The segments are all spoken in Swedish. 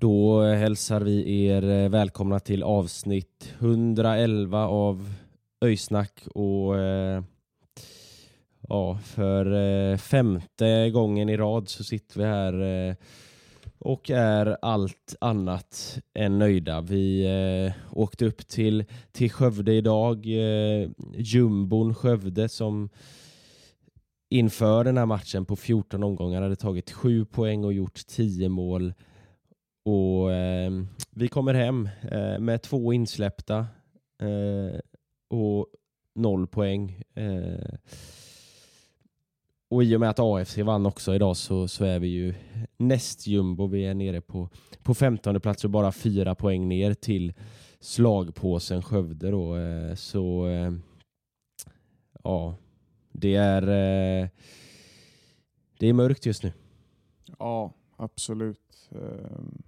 Då hälsar vi er eh, välkomna till avsnitt 111 av Öysnack och eh, ja, för eh, femte gången i rad så sitter vi här eh, och är allt annat än nöjda. Vi eh, åkte upp till, till Skövde idag, eh, jumbon Skövde som inför den här matchen på 14 omgångar hade tagit 7 poäng och gjort 10 mål. Och eh, Vi kommer hem eh, med två insläppta eh, och noll poäng. Eh, och i och med att AFC vann också idag så, så är vi ju näst jumbo. Vi är nere på, på 15 plats och bara fyra poäng ner till slagpåsen Skövde då. Eh, Så eh, ja, det är, eh, det är mörkt just nu. Ja, absolut. Um,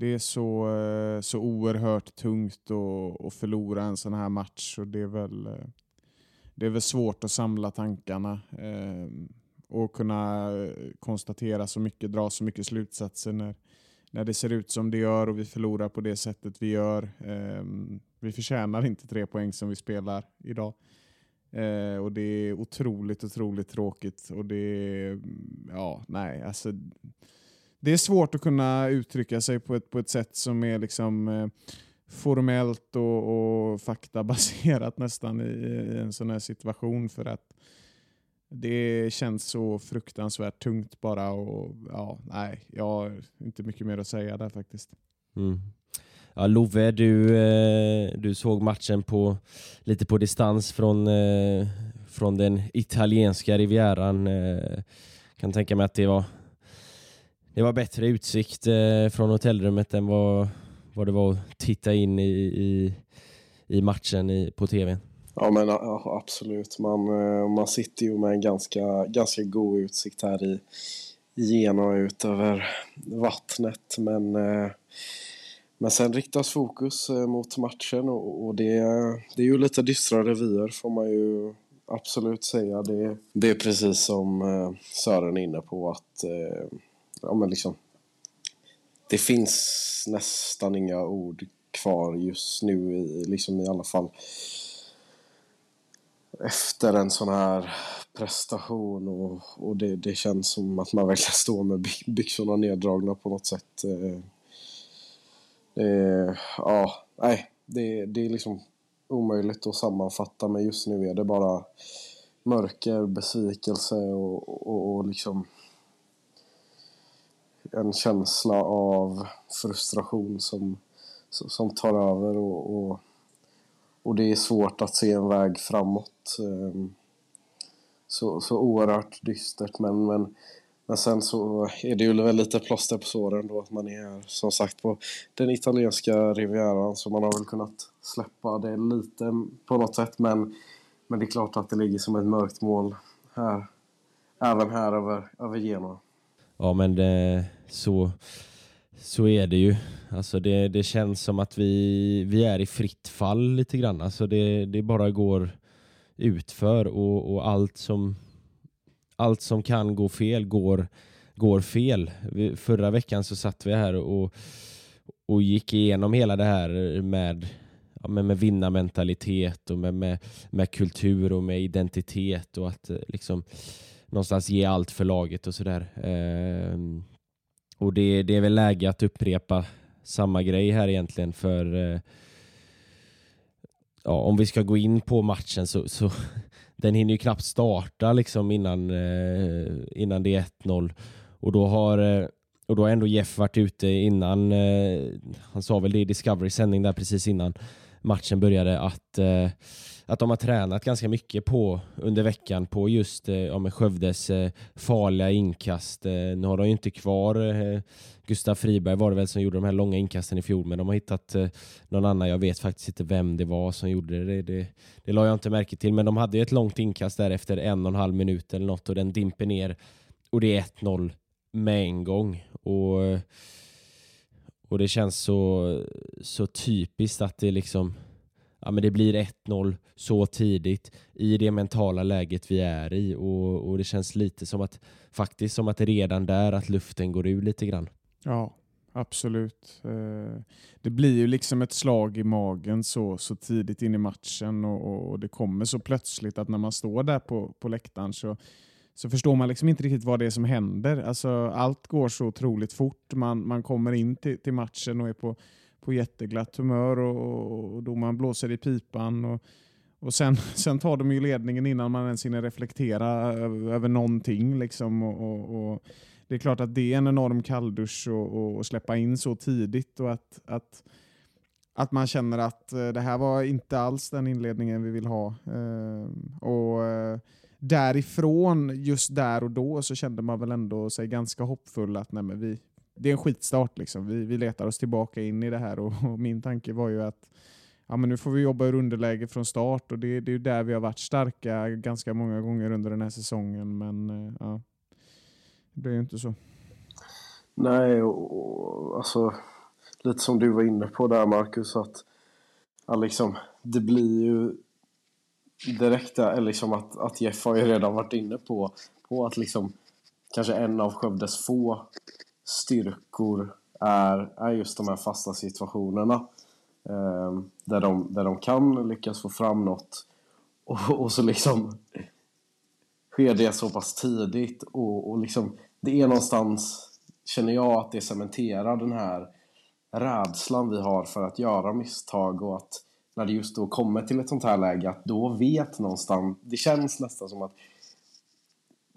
det är så, eh, så oerhört tungt att, att förlora en sån här match och det är väl, eh, det är väl svårt att samla tankarna ehm, och kunna eh, konstatera så mycket, dra så mycket slutsatser när, när det ser ut som det gör och vi förlorar på det sättet vi gör. Ehm, vi förtjänar inte tre poäng som vi spelar idag. Eh, och det är otroligt, otroligt tråkigt. Och det är, ja, nej, alltså. Det är svårt att kunna uttrycka sig på ett, på ett sätt som är liksom eh, formellt och, och faktabaserat nästan i, i en sån här situation för att det känns så fruktansvärt tungt bara och ja, nej, jag har inte mycket mer att säga där faktiskt. Mm. Ja, Love, du, eh, du såg matchen på, lite på distans från, eh, från den italienska rivieran. Eh, kan tänka mig att det var, det var bättre utsikt eh, från hotellrummet än vad, vad det var att titta in i, i, i matchen i, på tv. Ja men ja, absolut. Man, eh, man sitter ju med en ganska, ganska god utsikt här i Genoa och ut över vattnet. Men, eh, men sen riktas fokus eh, mot matchen och, och det, det är ju lite dystra revyer får man ju absolut säga. Det, det är precis som Sören är inne på att ja, men liksom, det finns nästan inga ord kvar just nu, i, liksom i alla fall efter en sån här prestation och, och det, det känns som att man verkligen står med byxorna neddragna på något sätt. Eh, Det, ja, nej, det, det är liksom omöjligt att sammanfatta men just nu är det bara mörker, besvikelse och, och, och liksom en känsla av frustration som, som tar över och, och och det är svårt att se en väg framåt. Ehm, så, så oerhört dystert men, men, men sen så är det ju väl lite plåster på såren då att man är som sagt på den italienska rivieran så man har väl kunnat släppa det lite på något sätt men, men det är klart att det ligger som ett mörkt mål här. Även här över, över Genoa. Ja men det, så, så är det ju. Alltså det, det känns som att vi, vi är i fritt fall lite grann. Alltså det, det bara går utför och, och allt, som, allt som kan gå fel går, går fel. Vi, förra veckan så satt vi här och, och gick igenom hela det här med, ja, med, med vinnarmentalitet och med, med, med kultur och med identitet och att eh, liksom någonstans ge allt för laget och sådär. Eh, och det, det är väl läge att upprepa samma grej här egentligen för eh, ja, om vi ska gå in på matchen så, så den hinner ju knappt starta liksom innan, eh, innan det är 1-0 och då har eh, och då har ändå Jeff varit ute innan, eh, han sa väl det i Discovery sändning där precis innan matchen började att, eh, att de har tränat ganska mycket på under veckan på just eh, ja, Skövdes eh, farliga inkast. Eh, nu har de ju inte kvar eh, Gustav Friberg var det väl som gjorde de här långa inkasten i fjol men de har hittat eh, någon annan, jag vet faktiskt inte vem det var som gjorde det. Det, det la jag inte märke till men de hade ju ett långt inkast där efter en och en halv minut eller något och den dimper ner och det är 1-0 med en gång. Och, och det känns så, så typiskt att det liksom ja, men det blir 1-0 så tidigt i det mentala läget vi är i och, och det känns lite som att faktiskt som att redan där att luften går ur lite grann. Ja, absolut. Eh, det blir ju liksom ett slag i magen så, så tidigt in i matchen och, och det kommer så plötsligt att när man står där på, på läktaren så, så förstår man liksom inte riktigt vad det är som händer. Alltså, allt går så otroligt fort. Man, man kommer in till, till matchen och är på, på jätteglatt humör och, och domaren blåser i pipan. Och, och sen, sen tar de ju ledningen innan man ens hinner reflektera över, över någonting. Liksom, och, och, och det är klart att det är en enorm kalldusch att släppa in så tidigt och att, att, att man känner att eh, det här var inte alls den inledningen vi vill ha. Ehm, och eh, därifrån, just där och då, så kände man väl ändå sig ganska hoppfull att nej, vi, det är en skitstart. Liksom. Vi, vi letar oss tillbaka in i det här och, och min tanke var ju att ja, men nu får vi jobba ur underläge från start och det, det är ju där vi har varit starka ganska många gånger under den här säsongen. Men eh, ja, det blev ju inte så. Nej, och, alltså lite som du var inne på där Marcus, att ja, liksom, det blir ju direkt eller liksom att, att Jeff har ju redan varit inne på, på att liksom kanske en av Skövdes få styrkor är, är just de här fasta situationerna. Eh, där, de, där de kan lyckas få fram något och, och så liksom sker det så pass tidigt och, och liksom det är någonstans, känner jag, att det cementerar den här rädslan vi har för att göra misstag och att när det just då kommer till ett sånt här läge att då vet någonstans, det känns nästan som att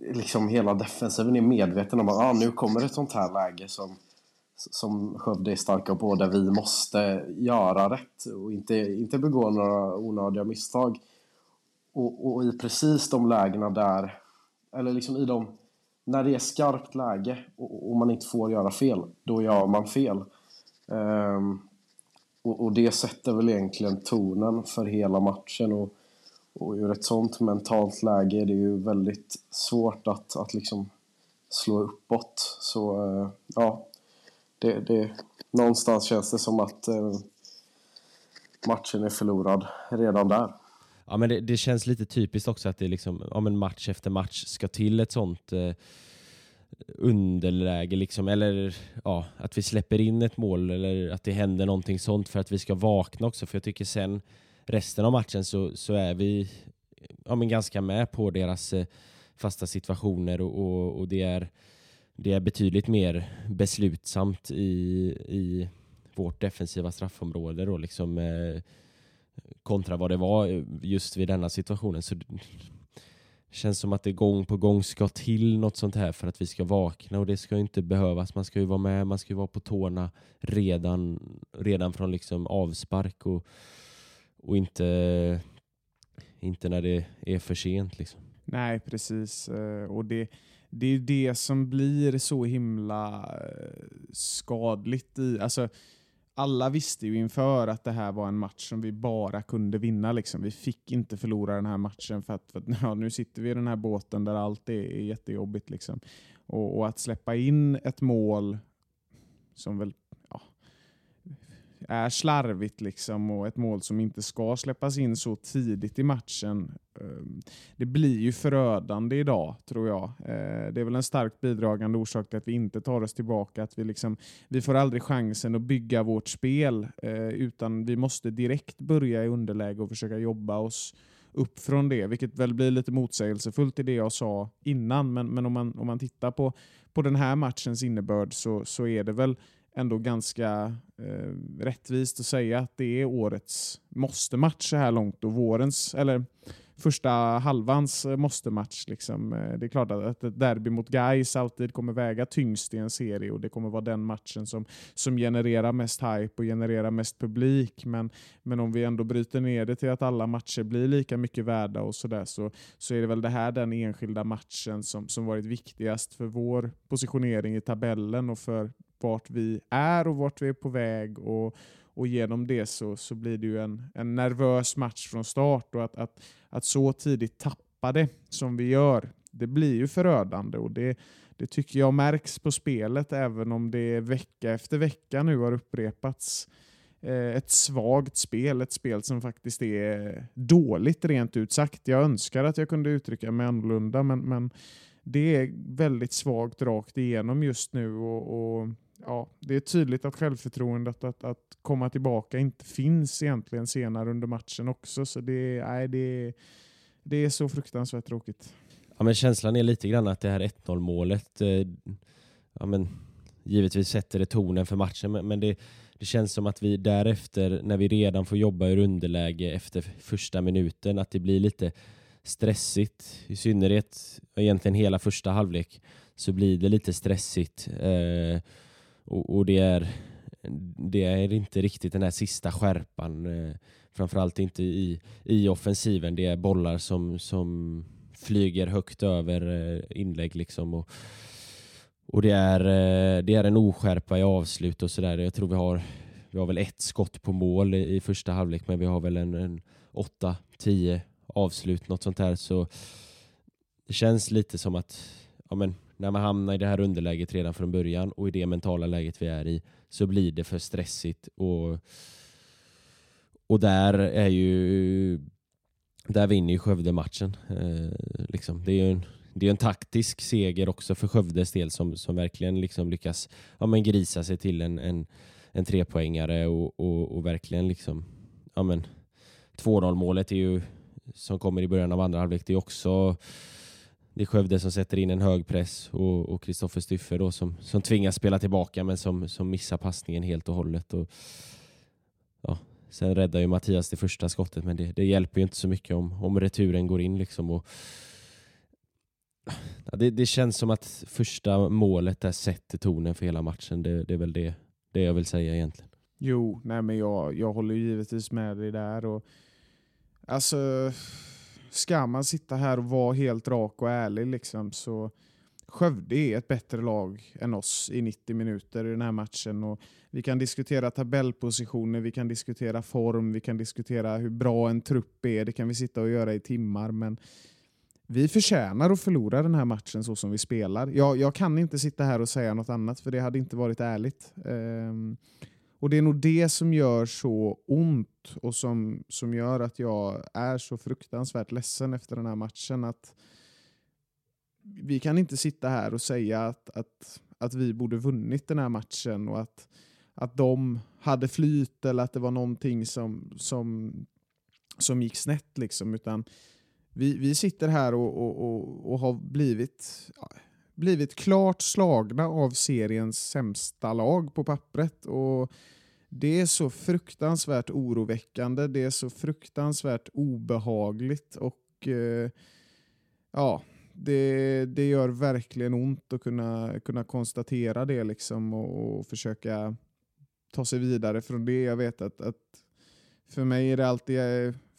liksom hela defensiven är medveten om att ah, nu kommer ett sånt här läge som, som Skövde är starka på där vi måste göra rätt och inte, inte begå några onödiga misstag. Och, och i precis de lägena där, eller liksom i de när det är skarpt läge och, och, man inte får göra fel, då gör man fel. Um, och, och, det sätter väl egentligen tonen för hela matchen. Och, och ur ett sånt mentalt läge är det ju väldigt svårt att, att liksom slå uppåt. Så uh, ja, det, det, någonstans känns det som att uh, matchen är förlorad redan där. Ja, men det, det, känns lite typiskt också att det liksom, ja, men match efter match ska till ett sånt eh, underläge, liksom, eller ja, att vi släpper in ett mål eller att det händer någonting sånt för att vi ska vakna också. För jag tycker sen resten av matchen så, så är vi ja, men ganska med på deras eh, fasta situationer och, och, och, det, är, det är betydligt mer beslutsamt i, i vårt defensiva straffområde. Då, liksom, eh, kontra vad det var eh, just vid denna situationen. Så det känns som att det gång på gång ska till något sånt här för att vi ska vakna och det ska inte behövas. Man ska ju vara med, man ska ju vara på tårna redan, redan från liksom avspark och, och inte, inte när det är för sent. Liksom. Nej, precis. Eh, och det, det är det som blir så himla eh, skadligt i... Alltså, alla visste ju inför att det här var en match som vi bara kunde vinna. Liksom. Vi fick inte förlora den här matchen för att, för att ja, nu sitter vi i den här båten där allt är, är jättejobbigt. Liksom. Och, och, att släppa in ett mål som väl är slarvigt liksom och ett mål som inte ska släppas in så tidigt i matchen. Ehm, det blir ju förödande idag, tror jag. Eh, det är väl en starkt bidragande orsak till att vi inte tar oss tillbaka. Att vi, liksom, vi får aldrig chansen att bygga vårt spel, eh, utan vi måste direkt börja i underläge och försöka jobba oss upp från det, vilket väl blir lite motsägelsefullt i det jag sa innan. Men, men om, man, om man tittar på, på den här matchens innebörd så, så är det väl ändå ganska eh, rättvist att säga att det är årets måste-match så här långt och vårens, eller första halvans måste-match. Liksom. Eh, det är klart att ett derby mot Gais alltid kommer väga tyngst i en serie och det kommer vara den matchen som, som genererar mest hype och genererar mest publik. Men, men om vi ändå bryter ner det till att alla matcher blir lika mycket värda och sådär så, så är det väl det här den enskilda matchen som, som varit viktigast för vår positionering i tabellen och för vart vi är och vart vi är på väg. Och, och genom det så, så blir det ju en, en nervös match från start och att, att, att så tidigt tappa det som vi gör, det blir ju förödande och det, det tycker jag märks på spelet även om det vecka efter vecka nu har upprepats. Eh, ett svagt spel, ett spel som faktiskt är dåligt rent ut sagt. Jag önskar att jag kunde uttrycka mig annorlunda men, men det är väldigt svagt rakt igenom just nu och, och ja, det är tydligt att självförtroendet att, att komma tillbaka inte finns egentligen senare under matchen också. Så det, nej, det, det är så fruktansvärt tråkigt. Ja, men känslan är lite grann att det här 1-0 målet, eh, ja, men, givetvis sätter det tonen för matchen, men, men det, det känns som att vi därefter, när vi redan får jobba ur underläge efter första minuten, att det blir lite stressigt. I synnerhet egentligen hela första halvlek så blir det lite stressigt. Eh, och, och, det, är, det är inte riktigt den här sista skärpan. Eh, framförallt inte i, i offensiven. Det är bollar som, som flyger högt över eh, inlägg. Liksom och, och det är, eh, det är en oskärpa i avslut och sådär. Jag tror vi har, vi har väl ett skott på mål i, i första halvlek men vi har väl en, en 8-10 avslut, något sånt där. Så det känns lite som att ja, men, när man hamnar i det här underläget redan från början och i det mentala läget vi är i så blir det för stressigt. Och, och där är ju där vinner ju Skövde matchen. Eh, liksom. Det är ju en, det är en taktisk seger också för Skövdes del som, som verkligen liksom lyckas ja, men grisa sig till en, en, en trepoängare och, och, och verkligen liksom ja, 2-0 målet är ju som kommer i början av andra halvlek det är också det är Skövde som sätter in en hög press och Kristoffer Styffe då som, som tvingas spela tillbaka men som, som missar passningen helt och hållet. Och, ja, sen räddar ju Mattias det första skottet men det, det hjälper ju inte så mycket om, om returen går in. Liksom och, ja, det, det känns som att första målet där sätter tonen för hela matchen. Det, det är väl det, det jag vill säga egentligen. Jo, nej men jag, jag håller givetvis med dig där. Och, alltså ska man sitta här och vara helt rak och ärlig liksom, så Skövde är ett bättre lag än oss i 90 minuter i den här matchen. Och vi kan diskutera tabellpositioner, vi kan diskutera form, vi kan diskutera hur bra en trupp är. Det kan vi sitta och göra i timmar. Men vi förtjänar att förlora den här matchen så som vi spelar. Jag, jag kan inte sitta här och säga något annat för det hade inte varit ärligt. Um, och det är nog det som gör så ont och som, som gör att jag är så fruktansvärt ledsen efter den här matchen. Att vi kan inte sitta här och säga att, att, att vi borde vunnit den här matchen och att, att de hade flyt eller att det var någonting som, som, som gick snett. Liksom. Utan vi, vi sitter här och, och, och, och har blivit blivit klart slagna av seriens sämsta lag på pappret. Och det är så fruktansvärt oroväckande, det är så fruktansvärt obehagligt och eh, ja, det, det gör verkligen ont att kunna, kunna konstatera det liksom och, och försöka ta sig vidare från det. Jag vet att, att för, mig är det alltid,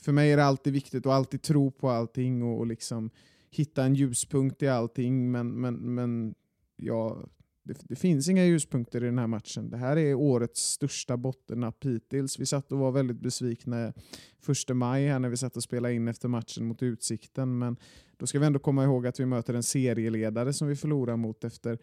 för mig är det alltid viktigt att alltid tro på allting och, och liksom hitta en ljuspunkt i allting, men, men, men ja, det, det, finns inga ljuspunkter i den här matchen. Det här är årets största bottennapp hittills. Vi satt och var väldigt besvikna första maj här när vi satt och spelade in efter matchen mot Utsikten, men då ska vi ändå komma ihåg att vi möter en serieledare som vi förlorar mot efter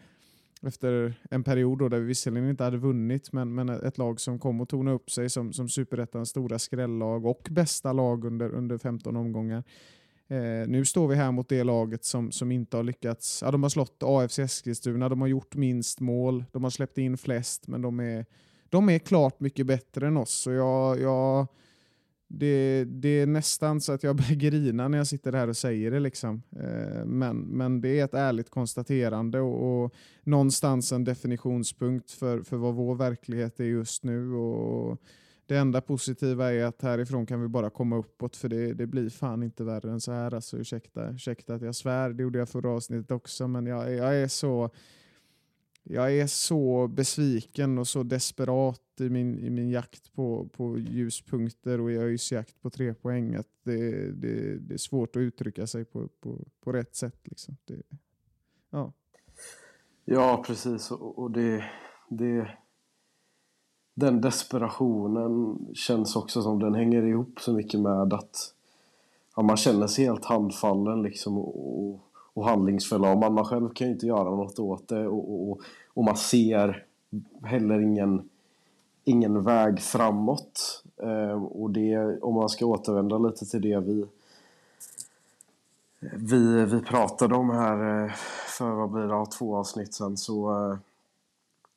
efter en period då där vi visserligen inte hade vunnit, men, men ett lag som kom och tonade upp sig som, som superettans stora skrällag och bästa lag under, under 15 omgångar. Eh, nu står vi här mot det laget som, som inte har lyckats. Ja, de har slått AFC Eskilstuna, de har gjort minst mål, de har släppt in flest, men de är, de är klart mycket bättre än oss. Så jag, jag, det, det är nästan så att jag börjar grina när jag sitter här och säger det. Liksom. Eh, men, men det är ett ärligt konstaterande och, och någonstans en definitionspunkt för, för vad vår verklighet är just nu. Och det enda positiva är att härifrån kan vi bara komma uppåt för det, det blir fan inte värre än så här. Alltså, ursäkta, ursäkta att jag svär, det gjorde jag förra avsnittet också, men jag, jag är så jag är så besviken och så desperat i min, i min jakt på, på ljuspunkter och i ÖIS jakt på tre poäng att det, det, det är svårt att uttrycka sig på, på, på rätt sätt. Liksom. Det, ja. ja, precis. Och, och det, det, den desperationen känns också som den hänger ihop så mycket med att ja, man känner sig helt handfallen liksom och, och handlingsförlamad. Man själv kan ju inte göra något åt det och, och, och man ser heller ingen, ingen väg framåt. Eh, och det, om man ska återvända lite till det vi, vi, vi pratade om här eh, för vad blir det, två avsnitt sen så eh,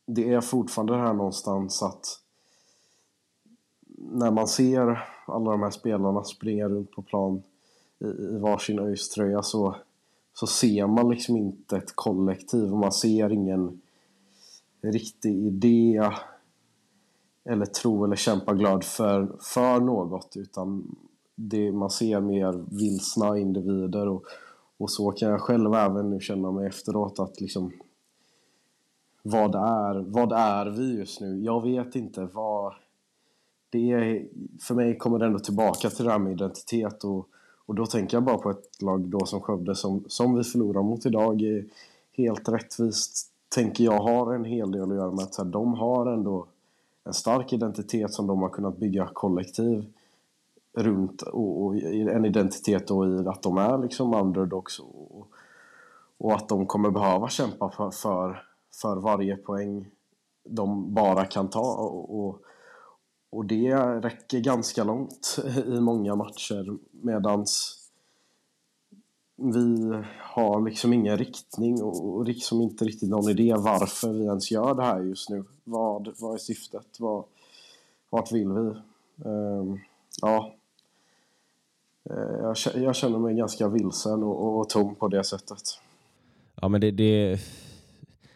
det är fortfarande det här någonstans att när man ser alla de här spelarna springa runt på plan i, i varsin ÖIS-tröja så, så ser man liksom inte ett kollektiv. Och man ser ingen riktig idé eller tro eller kämpa glad för, för något utan det, man ser mer vilsna individer och, och så kan jag själv även nu känna mig efteråt att liksom vad är, vad är vi just nu? Jag vet inte vad... Det är, för mig kommer det ändå tillbaka till det här med identitet och, och då tänker jag bara på ett lag då som Skövde som, som vi förlorar mot idag. Helt rättvist tänker jag har en hel del att göra med att här, de har ändå en stark identitet som de har kunnat bygga kollektiv runt och, och en identitet då i att de är liksom underdogs och, och att de kommer behöva kämpa för, för för varje poäng de bara kan ta. Och, och, och det räcker ganska långt i många matcher medans vi har liksom ingen riktning och liksom inte riktigt någon idé varför vi ens gör det här just nu. Vad, vad är syftet? Vad, vart vill vi? Um, ja. Eh, jag, jag, känner mig ganska vilsen och, och tom på det sättet. Ja men det, det,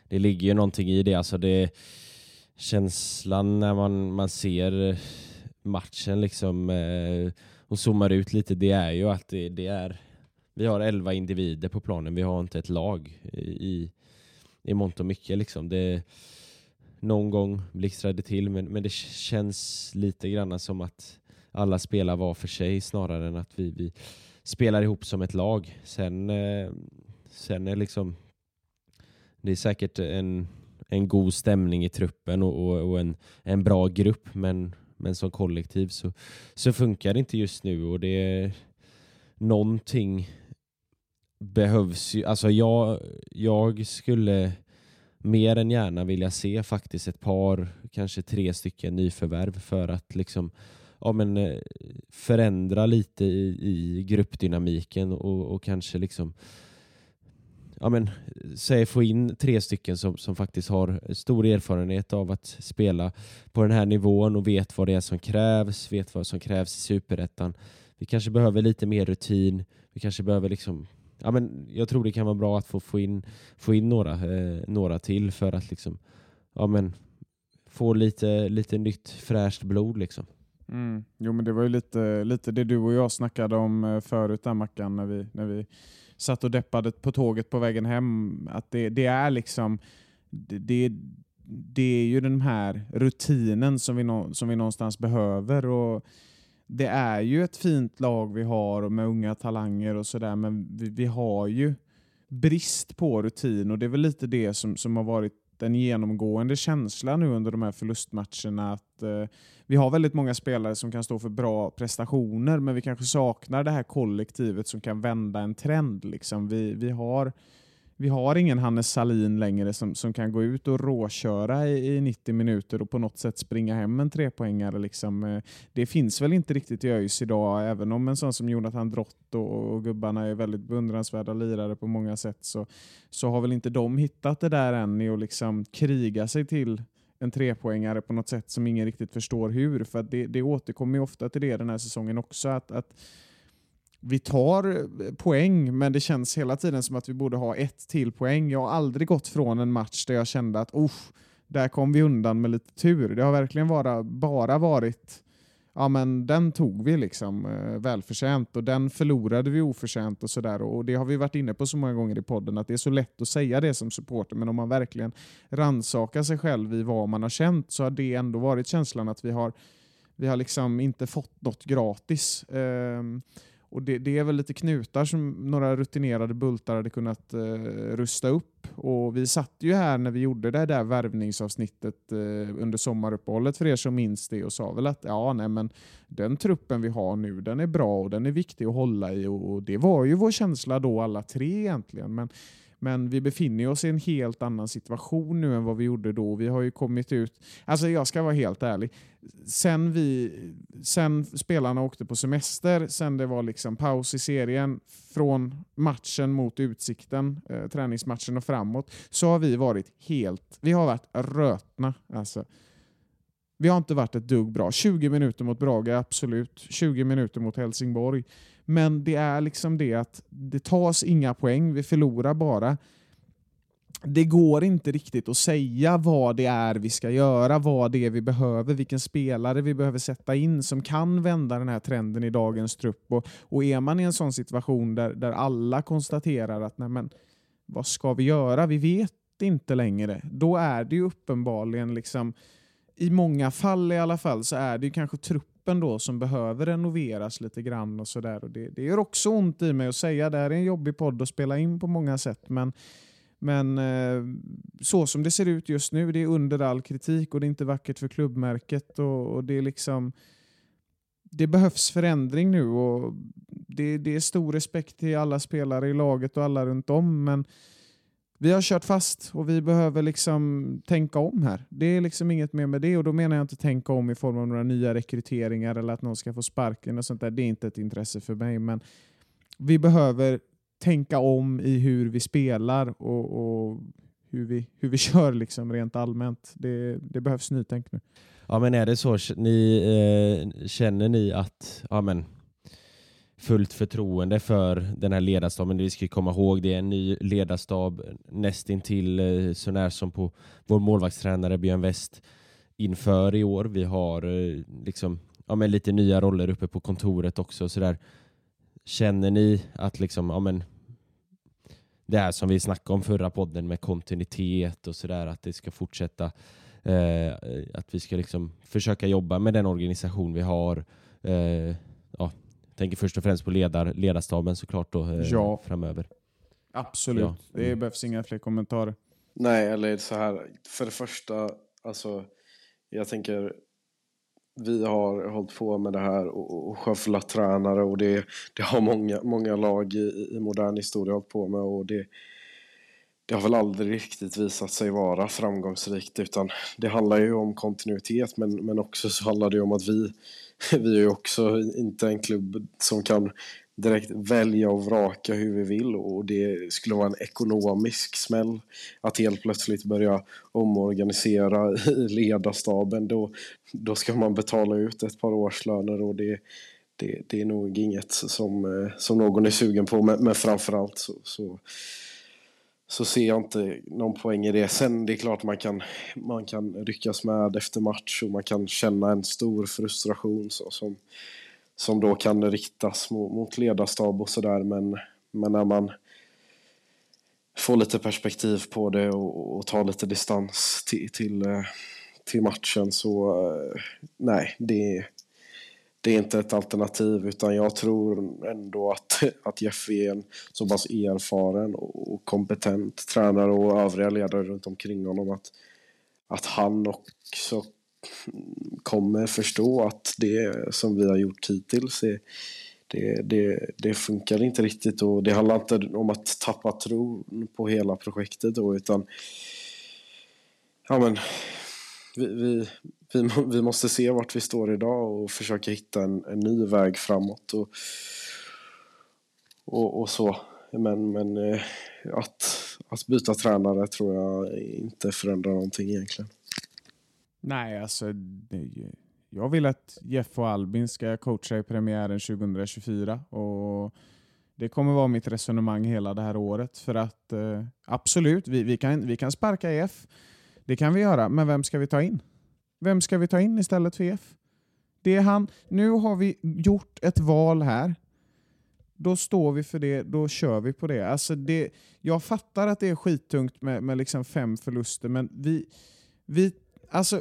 det ligger ju någonting i det. Alltså det känslan när man, man ser eh, matchen liksom eh, och zoomar ut lite, det är ju att det, det, är vi har elva individer på planen, vi har inte ett lag i, i mångt och mycket liksom. Det, någon gång blixtrade till men, men det känns lite grann som att alla spelar var för sig snarare än att vi, vi spelar ihop som ett lag. Sen, eh, sen är liksom det är säkert en, en god stämning i truppen och, och, och, en, en bra grupp men, men som kollektiv så, så funkar det inte just nu och det är någonting behövs ju. Alltså jag, jag skulle mer än gärna vilja se faktiskt ett par, kanske tre stycken nyförvärv för att liksom ja, men, eh, förändra lite i, i gruppdynamiken och, och kanske liksom ja, men, säg få in tre stycken som, som faktiskt har stor erfarenhet av att spela på den här nivån och vet vad det är som krävs, vet vad som krävs i superettan. Vi kanske behöver lite mer rutin, vi kanske behöver liksom Ja, men jag tror det kan vara bra att få, få, in, få in några, eh, några till för att liksom, ja, men, få lite, lite nytt fräscht blod. Liksom. Mm. Jo men det var ju lite, lite det du och jag snackade om eh, förut där Mackan, när vi, när vi satt och deppade på tåget på vägen hem. Att det, det är liksom det, det, det, är ju den här rutinen som vi, no, som vi någonstans behöver. Och det är ju ett fint lag vi har med unga talanger och sådär, men vi, vi, har ju brist på rutin och det är väl lite det som, som har varit den genomgående känslan nu under de här förlustmatcherna. Att eh, Vi har väldigt många spelare som kan stå för bra prestationer, men vi kanske saknar det här kollektivet som kan vända en trend. Liksom. Vi, vi har vi har ingen Hannes Salin längre som, som kan gå ut och råköra i, i 90 minuter och på något sätt springa hem en trepoängare. Liksom. Eh, det finns väl inte riktigt i ÖIS idag, även om en sån som Jonathan Drott och, och gubbarna är väldigt beundransvärda lirare på många sätt, så, så har väl inte de hittat det där än i att liksom kriga sig till en trepoängare på något sätt som ingen riktigt förstår hur. För det, det återkommer ju ofta till det den här säsongen också. att, att vi tar eh, poäng, men det känns hela tiden som att vi borde ha ett till poäng. Jag har aldrig gått från en match där jag kände att där kom vi undan med lite tur. Det har verkligen bara, bara varit ja men den tog vi liksom eh, välförtjänt och den förlorade vi oförtjänt och sådär. Och det har vi varit inne på så många gånger i podden att det är så lätt att säga det som supporter men om man verkligen ransakar sig själv i vad man har känt så har det ändå varit känslan att vi har, vi har liksom inte fått något gratis. Eh, och det, det, är väl lite knutar som några rutinerade bultar hade kunnat eh, rusta upp. Och vi satt ju här när vi gjorde det där värvningsavsnittet eh, under sommaruppehållet för er som minns det och sa väl att ja, nej, men den truppen vi har nu den är bra och den är viktig att hålla i. Och, och det var ju vår känsla då alla tre egentligen. Men men vi befinner oss i en helt annan situation nu än vad vi gjorde då. Vi har ju kommit ut... Alltså jag ska vara helt ärlig. Sen, vi, sen spelarna åkte på semester, sen det var liksom paus i serien, från matchen mot Utsikten, eh, träningsmatchen och framåt, så har vi varit helt... Vi har varit rötna. Alltså. Vi har inte varit ett dugg bra. 20 minuter mot Braga, absolut. 20 minuter mot Helsingborg. Men det är liksom det att det tas inga poäng, vi förlorar bara. Det går inte riktigt att säga vad det är vi ska göra, vad det är vi behöver, vilken spelare vi behöver sätta in som kan vända den här trenden i dagens trupp. Och, och är man i en sån situation där, där alla konstaterar att nej men, vad ska vi göra? Vi vet inte längre. Då är det ju uppenbarligen liksom i många fall i alla fall så är det kanske truppen då som behöver renoveras lite grann och sådär. Det, det gör också ont i mig att säga, det här är en jobbig podd att spela in på många sätt, men, men eh, så som det ser ut just nu, det är under all kritik och det är inte vackert för klubbmärket och, och det är liksom det behövs förändring nu och det, det är stor respekt till alla spelare i laget och alla runt om, men vi har kört fast och vi behöver liksom tänka om här. Det är liksom inget mer med det och då menar jag inte tänka om i form av några nya rekryteringar eller att någon ska få sparken och sånt där. Det är inte ett intresse för mig, men vi behöver tänka om i hur vi spelar och, och hur, vi, hur vi kör liksom rent allmänt. Det, det behövs nytänk nu. Ja men är det så, ni, eh, känner ni att ja, men, fullt förtroende för den här ledarstaben. Vi ska komma ihåg det är en ny ledarstab nästintill eh, så när som på vår målvaktstränare Björn West inför i år. Vi har eh, liksom, ja, men lite nya roller uppe på kontoret också. Så där. Känner ni att liksom, ja, men, det här som vi snackade om förra podden med kontinuitet och sådär, att det ska fortsätta. Eh, att vi ska liksom försöka jobba med den organisation vi har. Eh, tänker först och främst på ledar, ledarstaben såklart då, eh, ja. framöver. Absolut, ja. det mm. behövs inga fler kommentarer. Nej, eller så här, för det första, alltså, jag tänker vi har hållit på med det här och, och sköfflat tränare och det, det har många, många lag i, i modern historia hållit på med och det, det har väl aldrig riktigt visat sig vara framgångsrikt utan det handlar ju om kontinuitet men, men också så handlar det ju om att vi vi är ju också inte en klubb som kan direkt välja och vraka hur vi vill och det skulle vara en ekonomisk smäll att helt plötsligt börja omorganisera i ledarstaben. Då, då ska man betala ut ett par årslöner och det, det, det är nog inget som, eh, som någon är sugen på men, men framförallt så, så så ser jag inte någon poäng i det. Sen det är klart man kan, man kan ryckas med efter match och man kan känna en stor frustration så, som, som då kan riktas mot, mot ledarstab och sådär. Men, men när man får lite perspektiv på det och, och tar lite distans till, till, eh, till matchen så eh, nej, det är det är inte ett alternativ utan jag tror ändå att, att Jeff är en så pass erfaren och kompetent tränare och övriga ledare runt omkring honom att, att han också kommer förstå att det som vi har gjort hittills är, det, det, det funkar inte riktigt. Och det handlar inte om att tappa tron på hela projektet då utan ja men vi, vi, vi, vi måste se vart vi står idag och försöka hitta en, en ny väg framåt. Och, och, och så. Men, men eh, att, att byta tränare tror jag inte förändrar någonting egentligen. Nej, alltså jag vill att Jeff och Albin ska coacha i premiären 2024 och det kommer vara mitt resonemang hela det här året. För att eh, absolut, vi, vi, kan, vi kan sparka Jeff. Det kan vi göra, men vem ska vi ta in? Vem ska vi ta in istället för EF? Det är han, nu har vi gjort ett val här. Då står vi för det, då kör vi på det. Alltså det jag fattar att det är skittungt med, med liksom fem förluster, men vi, vi, alltså,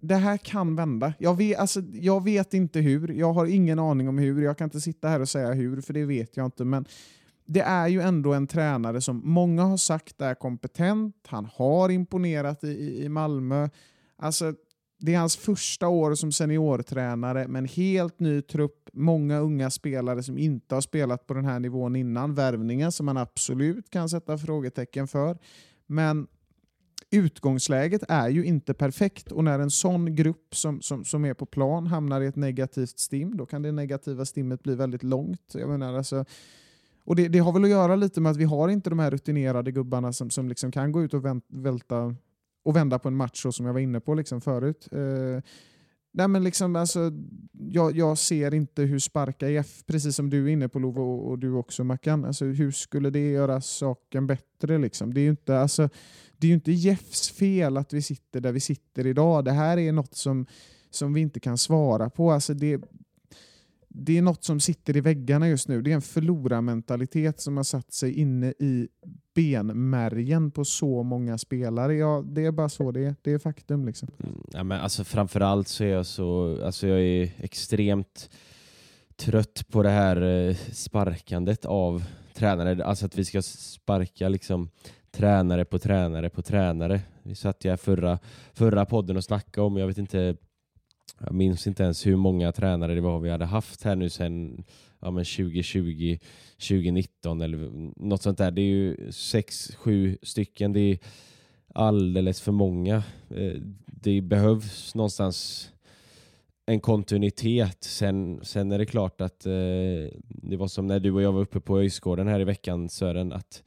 det här kan vända. Jag vet, alltså, jag vet inte hur, jag har ingen aning om hur, jag kan inte sitta här och säga hur, för det vet jag inte. Men det är ju ändå en tränare som många har sagt är kompetent, han har imponerat i, i Malmö. Alltså, det är hans första år som seniortränare med en helt ny trupp, många unga spelare som inte har spelat på den här nivån innan. Värvningen som man absolut kan sätta frågetecken för. Men utgångsläget är ju inte perfekt och när en sån grupp som, som, som är på plan hamnar i ett negativt stim, då kan det negativa stimmet bli väldigt långt. Jag menar, alltså, och det, det har väl att göra lite med att vi har inte de här rutinerade gubbarna som, som liksom kan gå ut och välta och vända på en match så som jag var inne på liksom förut. Eh, nej men liksom, alltså, jag, jag, ser inte hur sparka IF, precis som du är inne på Love och, och, du också Mackan, alltså, hur skulle det göra saken bättre? Liksom? Det är ju inte, alltså, det är ju inte Jeffs fel att vi sitter där vi sitter idag. Det här är något som, som vi inte kan svara på. Alltså, det, det är något som sitter i väggarna just nu. Det är en förlorarmentalitet som har satt sig inne i benmärgen på så många spelare. Ja, det är bara så det är. Det är faktum. Liksom. Mm, ja, men alltså, framförallt så är jag så, alltså jag är extremt trött på det här eh, sparkandet av tränare. Alltså att vi ska sparka liksom tränare på tränare på tränare. Vi satt ju här förra, förra podden och snackade om, jag vet inte jag minns inte ens hur många tränare det var vi hade haft här nu sedan ja, 2020, 2019 eller något sånt där. Det är ju sex, sju stycken. Det är alldeles för många. Eh, det behövs någonstans en kontinuitet. Sen, sen är det klart att eh, det var som när du och jag var uppe på Öjsgården här i veckan Sören att,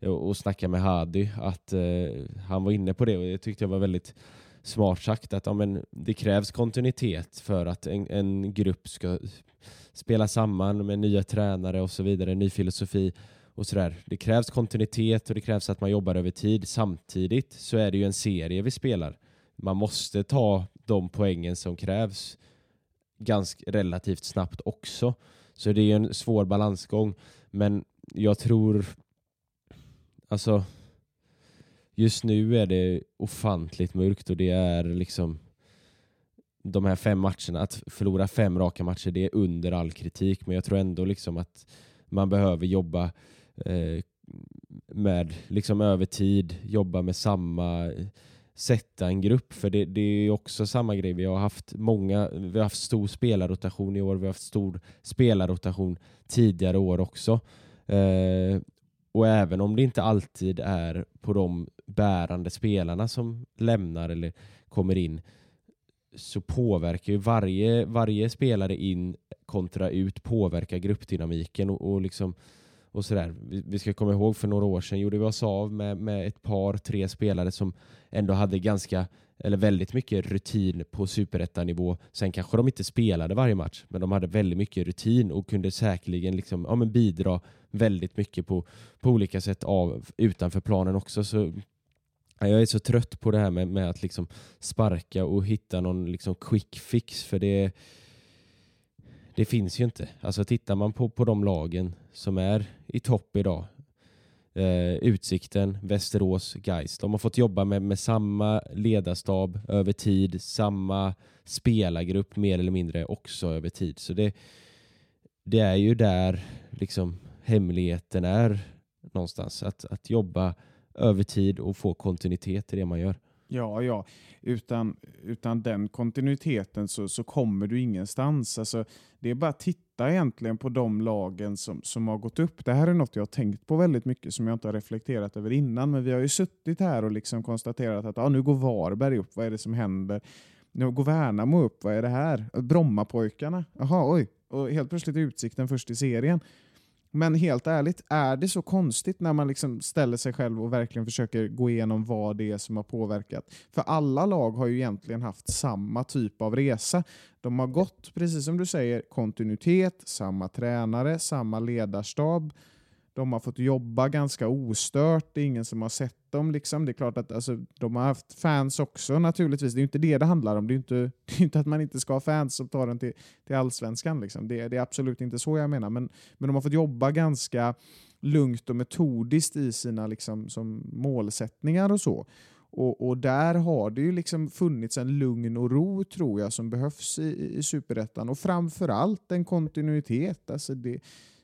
och, och snackade med Hadi att eh, han var inne på det och det tyckte jag var väldigt smart sagt att ja, men det krävs kontinuitet för att en, en grupp ska spela samman med nya tränare och så vidare, ny filosofi och sådär. Det krävs kontinuitet och det krävs att man jobbar över tid. Samtidigt så är det ju en serie vi spelar. Man måste ta de poängen som krävs ganska relativt snabbt också. Så det är en svår balansgång. Men jag tror, alltså just nu är det ofantligt mörkt och det är liksom de här fem matcherna, att förlora fem raka matcher, det är under all kritik. Men jag tror ändå liksom att man behöver jobba eh, med liksom över tid, jobba med samma, sätta en grupp. För det, det är också samma grej, vi har haft många, vi har haft stor spelarrotation i år, vi har haft stor spelarrotation tidigare år också. Eh, och även om det inte alltid är på de bärande spelarna som lämnar eller kommer in så påverkar ju varje, varje spelare in kontra ut påverkar gruppdynamiken och, och liksom och sådär. Vi, vi, ska komma ihåg för några år sedan gjorde vi oss av med, med ett par, tre spelare som ändå hade ganska eller väldigt mycket rutin på superettanivå. Sen kanske de inte spelade varje match, men de hade väldigt mycket rutin och kunde säkerligen liksom, ja, men bidra väldigt mycket på, på olika sätt av, utanför planen också. Så jag är så trött på det här med, med att liksom sparka och hitta någon liksom quick fix, för det, det finns ju inte. Alltså tittar man på, på de lagen som är i topp idag, eh, Utsikten, Västerås, Geist. De har fått jobba med, med samma ledarstab över tid, samma spelargrupp mer eller mindre också över tid. Så det, det är ju där liksom hemligheten är någonstans. Att, att jobba över tid och få kontinuitet i det man gör. Ja, ja. Utan, utan den kontinuiteten så, så kommer du ingenstans. Alltså, det är bara att titta egentligen på de lagen som, som har gått upp. Det här är något jag har tänkt på väldigt mycket som jag inte har reflekterat över innan. Men vi har ju suttit här och liksom konstaterat att ah, nu går Varberg upp. Vad är det som händer? Nu går Värnamo upp. Vad är det här? Brommapojkarna? Jaha, oj. Och helt plötsligt är Utsikten först i serien. Men helt ärligt, är det så konstigt när man liksom ställer sig själv och verkligen försöker gå igenom vad det är som har påverkat? För alla lag har ju egentligen haft samma typ av resa. De har gått, precis som du säger, kontinuitet, samma tränare, samma ledarstab de har fått jobba ganska ostört, det är ingen som har sett dem. Liksom. Det är klart att alltså, de har haft fans också naturligtvis, det är inte det det handlar om. Det är inte, det är inte att man inte ska ha fans som tar den till, till allsvenskan. Liksom. Det, det är absolut inte så jag menar, men, men de har fått jobba ganska lugnt och metodiskt i sina liksom, som målsättningar och så. Och, och, där har det ju liksom funnits en lugn och ro tror jag som behövs i, i superettan och framförallt en kontinuitet. Alltså det,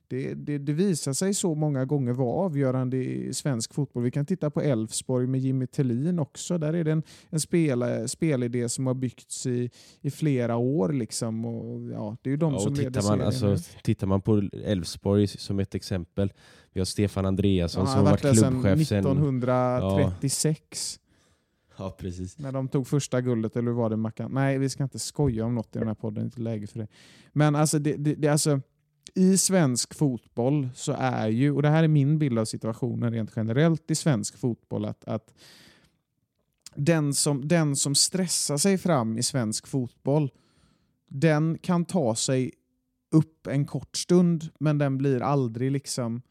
det, det, det, visar sig så många gånger vara avgörande i svensk fotboll. Vi kan titta på Elfsborg med Jimmy Tillin också. Där är det en, en spel, spelidé som har byggts i, i flera år. Liksom. Och, ja, det är ju de ja, som leder man, alltså, Tittar man på Elfsborg som ett exempel. Vi har Stefan Andreasson ja, som har varit klubbchef sedan 1936. Ja, precis. När de tog första guldet, eller hur var det Mackan? Nej, vi ska inte skoja om något i den här podden, det är inte läge för det. Men alltså, det, det, det, alltså i svensk fotboll så är ju, och det här är min bild av situationen rent generellt i svensk fotboll, att, att den, som, den som stressar sig fram i svensk fotboll, den kan ta sig upp en kort stund, men den blir aldrig liksom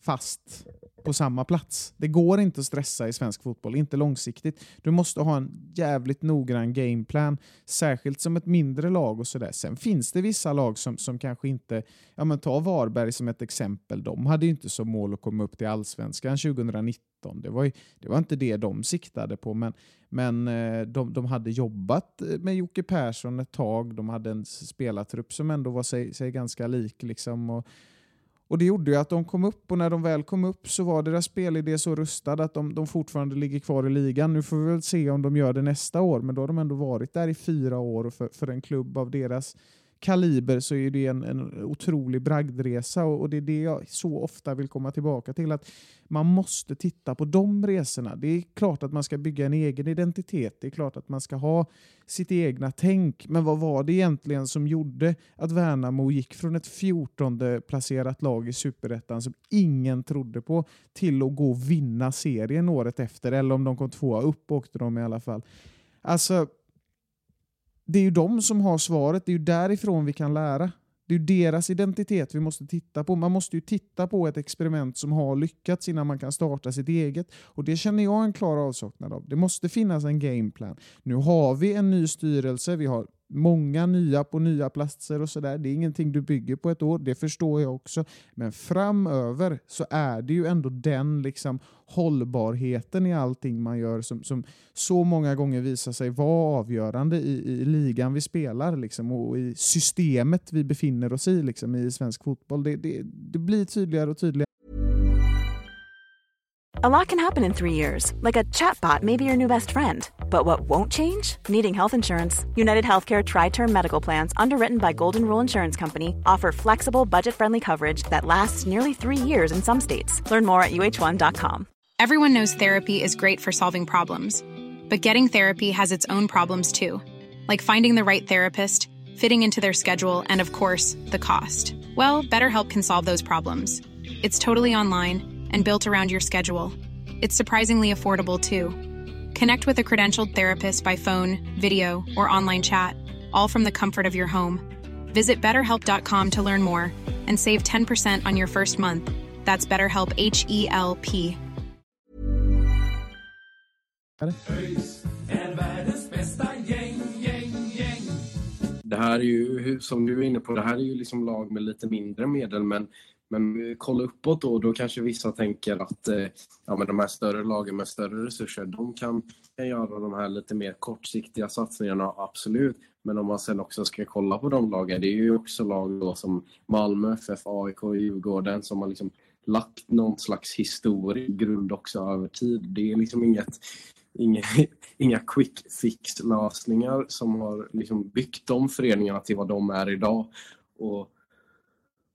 fast på samma plats. Det går inte att stressa i svensk fotboll, inte långsiktigt. Du måste ha en jävligt noggrann gameplan, särskilt som ett mindre lag och sådär. Sen finns det vissa lag som, som kanske inte, ja men ta Varberg som ett exempel, de hade ju inte som mål att komma upp till allsvenskan 2019. Det var, ju, det var inte det de siktade på, men, men eh, de, de hade jobbat eh, med Jocke Persson ett tag, de hade en spelartrupp som ändå var sig, sig ganska lik. Liksom, och, och Det gjorde ju att de kom upp och när de väl kom upp så var deras spelidé så rustad att de, de fortfarande ligger kvar i ligan. Nu får vi väl se om de gör det nästa år, men då har de ändå varit där i fyra år och för, för en klubb av deras kaliber så är det en, en otrolig bragdresa och, och det är det jag så ofta vill komma tillbaka till. att Man måste titta på de resorna. Det är klart att man ska bygga en egen identitet. Det är klart att man ska ha sitt egna tänk. Men vad var det egentligen som gjorde att Värnamo gick från ett 14 placerat lag i Superettan som ingen trodde på till att gå och vinna serien året efter? Eller om de kom tvåa upp åkte de i alla fall. Alltså, det är ju de som har svaret, det är ju därifrån vi kan lära. Det är ju deras identitet vi måste titta på. Man måste ju titta på ett experiment som har lyckats innan man kan starta sitt eget. Och Det känner jag en klar avsaknad av. Det måste finnas en gameplan. Nu har vi en ny styrelse, vi har många nya på nya platser och sådär. Det är ingenting du bygger på ett år, det förstår jag också. Men framöver så är det ju ändå den liksom hållbarheten i allting man gör som, som så många gånger visar sig vara avgörande i, i ligan vi spelar liksom, och i systemet vi befinner oss i liksom, i svensk fotboll. Det, det, det blir tydligare och tydligare. A lot can happen in three years, like a chatbot maybe your new best friend. But what won't change? Needing health insurance. United Healthcare Tri Term Medical Plans, underwritten by Golden Rule Insurance Company, offer flexible, budget friendly coverage that lasts nearly three years in some states. Learn more at uh1.com. Everyone knows therapy is great for solving problems, but getting therapy has its own problems too, like finding the right therapist, fitting into their schedule, and of course, the cost. Well, BetterHelp can solve those problems. It's totally online and built around your schedule. It's surprisingly affordable too. Connect with a credentialed therapist by phone, video, or online chat, all from the comfort of your home. Visit betterhelp.com to learn more and save 10% on your first month. That's BetterHelp H E L P. Det här är ju, som du är inne på, det här är ju liksom lag med lite mindre medel men Men kolla uppåt då, då kanske vissa tänker att eh, ja, men de här större lagen med större resurser, de kan, kan göra de här lite mer kortsiktiga satsningarna, absolut. Men om man sen också ska kolla på de lagen, det är ju också lag då som Malmö, FF, AIK och Djurgården som har liksom lagt någon slags historisk grund också över tid. Det är liksom inget, inga, inga quick fix-lösningar som har liksom byggt de föreningarna till vad de är idag. Och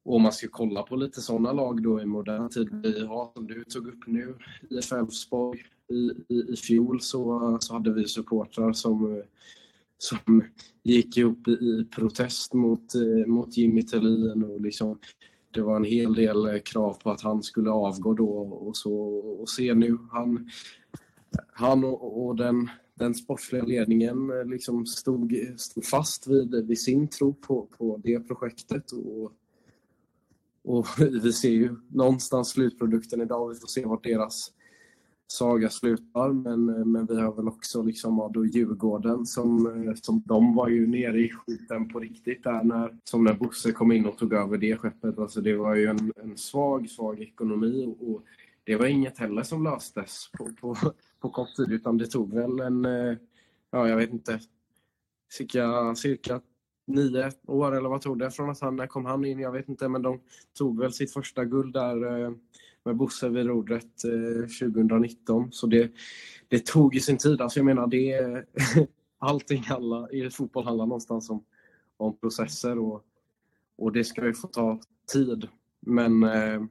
och om man ska kolla på lite sådana lag då i modern tid, vi har som du tog upp nu, IF Elfsborg. I, i, I fjol så, så hade vi supportrar som, som gick ihop i, i protest mot, eh, mot Jimmy Tillin och liksom det var en hel del krav på att han skulle avgå då och så och se nu han, han och, och den, den sportsliga ledningen eh, liksom stod, stod fast vid, vid sin tro på, på det projektet och och vi ser ju någonstans slutprodukten idag. Vi får se vart deras saga slutar. Men, eh, men vi har väl också liksom då Djurgården som, eh, som de var ju nere i skiten på riktigt där när, som när Bosse kom in och tog över det skeppet. Alltså det var ju en, en svag, svag ekonomi och det var inget heller som löstes på, på, på kort tid utan det tog väl en, eh, ja jag vet inte, cirka, cirka nio år eller vad tog det från att han, när kom han in? Jag vet inte, men de tog väl sitt första guld där eh, med Bosse vid rodret eh, 2019. Så det, det tog ju sin tid. Alltså jag menar, det allting handlar, i fotboll handlar någonstans om, om processer och, och det ska ju få ta tid. Men, eh,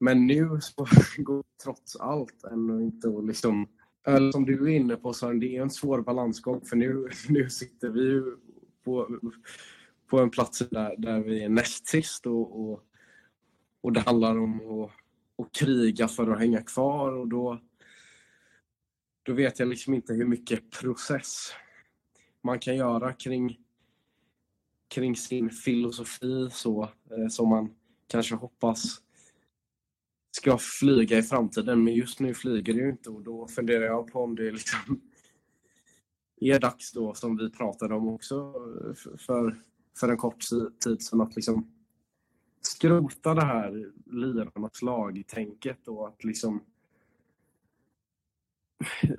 men nu så går trots allt ändå inte att liksom eller som du är inne på Sören, det är en svår balansgång för nu, nu sitter vi ju på, på en plats där, där vi är näst sist och, och, och det handlar om att, och kriga för att hänga kvar och då, då vet jag liksom inte hur mycket process man kan göra kring, kring sin filosofi så, eh, som man kanske hoppas ska flyga i framtiden. Men just nu flyger det ju inte och då funderar jag på om det liksom är dags då, som vi pratade om också för, för en kort tid sedan, att liksom skrota det här lirarnas lag-tänket och att liksom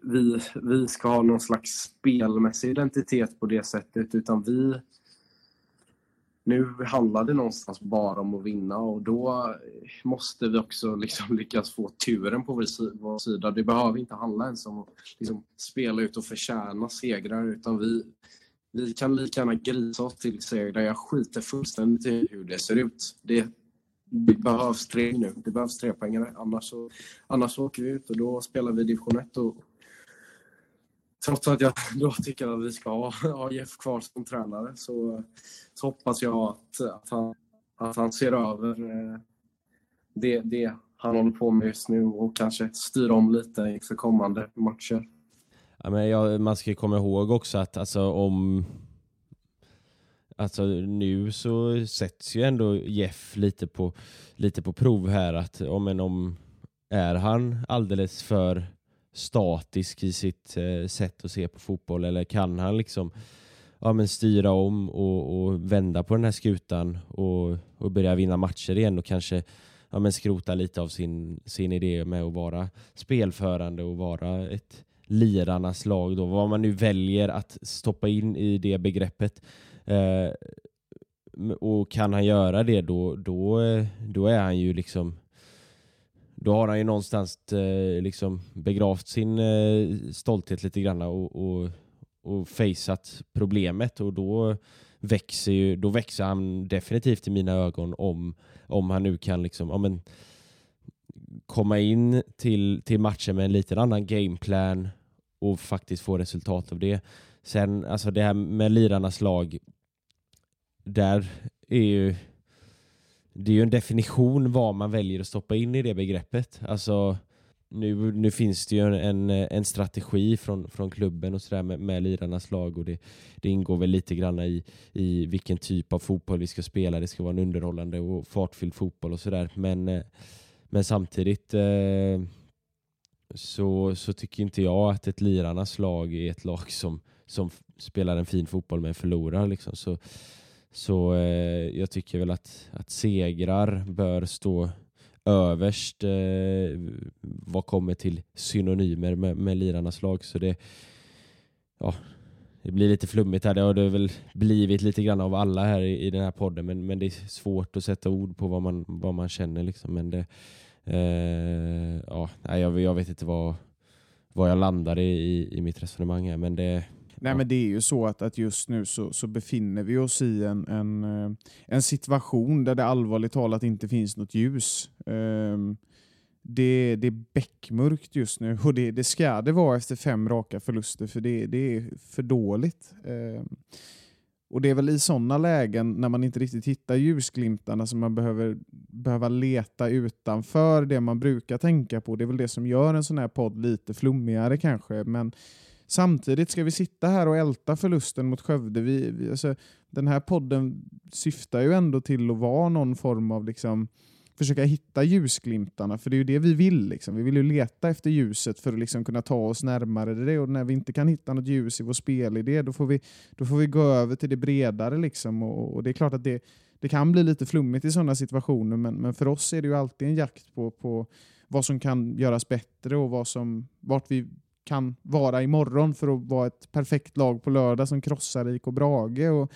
vi, vi ska ha någon slags spelmässig identitet på det sättet, utan vi nu handlar det någonstans bara om att vinna och då eh, måste vi också liksom lyckas få turen på vår sida. Det behöver inte handla ens om att liksom spela ut och förtjäna segrar utan vi, vi kan lika gärna grisa oss till segrar. Jag skiter fullständigt i hur det ser ut. Det, det behövs tre nu. Det behövs tre poängare. Annars, så, annars så åker vi ut och då spelar vi division 1 och trots att jag då tycker att vi ska ha, Jeff kvar som tränare så, så hoppas jag att, att, han, att han ser över eh, det, det han håller på med just nu och kanske styr om lite inför kommande matcher. Ja, men jag, man ska komma ihåg också att alltså, om Alltså nu så sätts ju ändå Jeff lite på, lite på prov här att om, en, om är han alldeles för statisk i sitt eh, sätt att se på fotboll eller kan han liksom ja, men styra om och, och vända på den här skutan och, och börja vinna matcher igen och kanske ja, men skrota lite av sin, sin idé med att vara spelförande och vara ett lirarnas lag då, vad man nu väljer att stoppa in i det begreppet. Eh, och kan han göra det då, då, eh, då är han ju liksom då har han ju någonstans eh, liksom begravt sin eh, stolthet lite grann och, och, och faceat problemet och då växer, ju, då växer han definitivt i mina ögon om, om han nu kan liksom, ja, men, komma in till, till matchen med en liten annan gameplan och faktiskt få resultat av det. Sen, alltså det här med lirarnas lag, där är ju det är ju en definition vad man väljer att stoppa in i det begreppet. Alltså, nu, nu finns det ju en, en strategi från, från klubben och sådär med, med lirarnas lag och det, det ingår väl lite grann i, i vilken typ av fotboll vi ska spela. Det ska vara en underhållande och fartfylld fotboll och sådär. Men, eh, men samtidigt eh, så, så tycker inte jag att ett lirarnas lag är ett lag som, som spelar en fin fotboll men förlorar. Liksom. Så, så eh, jag tycker väl att, att segrar bör stå överst eh, vad kommer till synonymer med, med lirarnas lag. Så det, ja, det blir lite flummigt här. Det har det väl blivit lite grann av alla här i, i den här podden. Men, men det är svårt att sätta ord på vad man, vad man känner. Liksom. Men det, eh, ja, jag, jag vet inte vad, vad jag landar i, i, i mitt resonemang här. Men det, Nej, men det är ju så att, att just nu så, så befinner vi oss i en, en, eh, en situation där det allvarligt talat inte finns något ljus. Um, det, det är beckmörkt just nu och det, det ska det vara efter fem raka förluster för det, det är för dåligt. Um, och Det är väl i sådana lägen när man inte riktigt hittar ljusglimtarna som man behöver behöva leta utanför det man brukar tänka på. Det är väl det som gör en sån här podd lite flummigare kanske. Men Samtidigt ska vi sitta här och älta förlusten mot Skövde. Vi, vi, alltså, den här podden syftar ju ändå till att vara någon form av liksom, försöka hitta ljusglimtarna, för det är ju det vi vill. Liksom. Vi vill ju leta efter ljuset för att liksom kunna ta oss närmare det och när vi inte kan hitta något ljus i vår spelidé då får vi, då får vi gå över till det bredare. Liksom. Och, och det är klart att det, det kan bli lite flummigt i sådana situationer men, men för oss är det ju alltid en jakt på, på vad som kan göras bättre och vad som, vart vi kan vara imorgon för att vara ett perfekt lag på lördag som krossar IK Brage. Och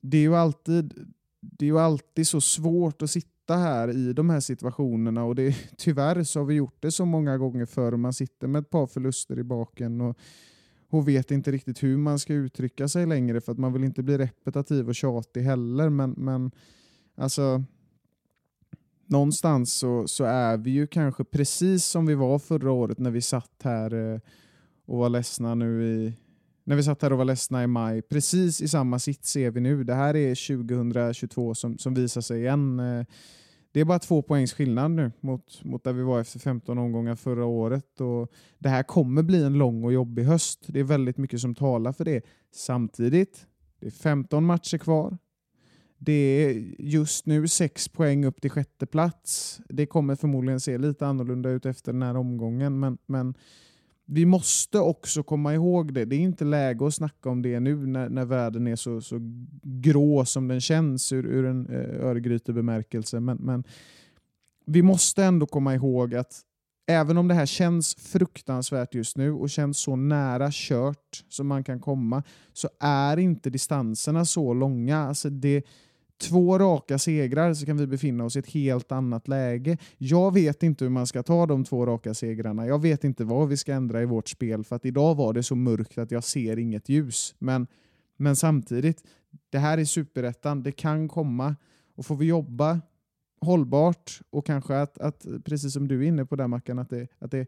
det, är ju alltid, det är ju alltid så svårt att sitta här i de här situationerna och det, tyvärr så har vi gjort det så många gånger förr. Man sitter med ett par förluster i baken och, och vet inte riktigt hur man ska uttrycka sig längre för att man vill inte bli repetitiv och tjatig heller. Men, men alltså någonstans så, så är vi ju kanske precis som vi var förra året när vi satt här eh, och var ledsna nu i när vi satt här och var ledsna i maj. Precis i samma sitt ser vi nu. Det här är 2022 som, som visar sig igen. Eh, det är bara två poängs skillnad nu mot, mot där vi var efter 15 omgångar förra året. Och det här kommer bli en lång och jobbig höst. Det är väldigt mycket som talar för det. Samtidigt, det är 15 matcher kvar. Det är just nu sex poäng upp till sjätte plats. Det kommer förmodligen se lite annorlunda ut efter den här omgången, men, men vi måste också komma ihåg det. Det är inte läge att snacka om det nu när, när världen är så, så grå som den känns ur, ur en eh, Örgryte-bemärkelse. Men, men vi måste ändå komma ihåg att även om det här känns fruktansvärt just nu och känns så nära kört som man kan komma så är inte distanserna så långa. Alltså det, två raka segrar så kan vi befinna oss i ett helt annat läge. Jag vet inte hur man ska ta de två raka segrarna. Jag vet inte vad vi ska ändra i vårt spel för att idag var det så mörkt att jag ser inget ljus. Men, men samtidigt, det här är superettan. Det kan komma och får vi jobba hållbart och kanske att, att precis som du är inne på där Mackan, att det, att det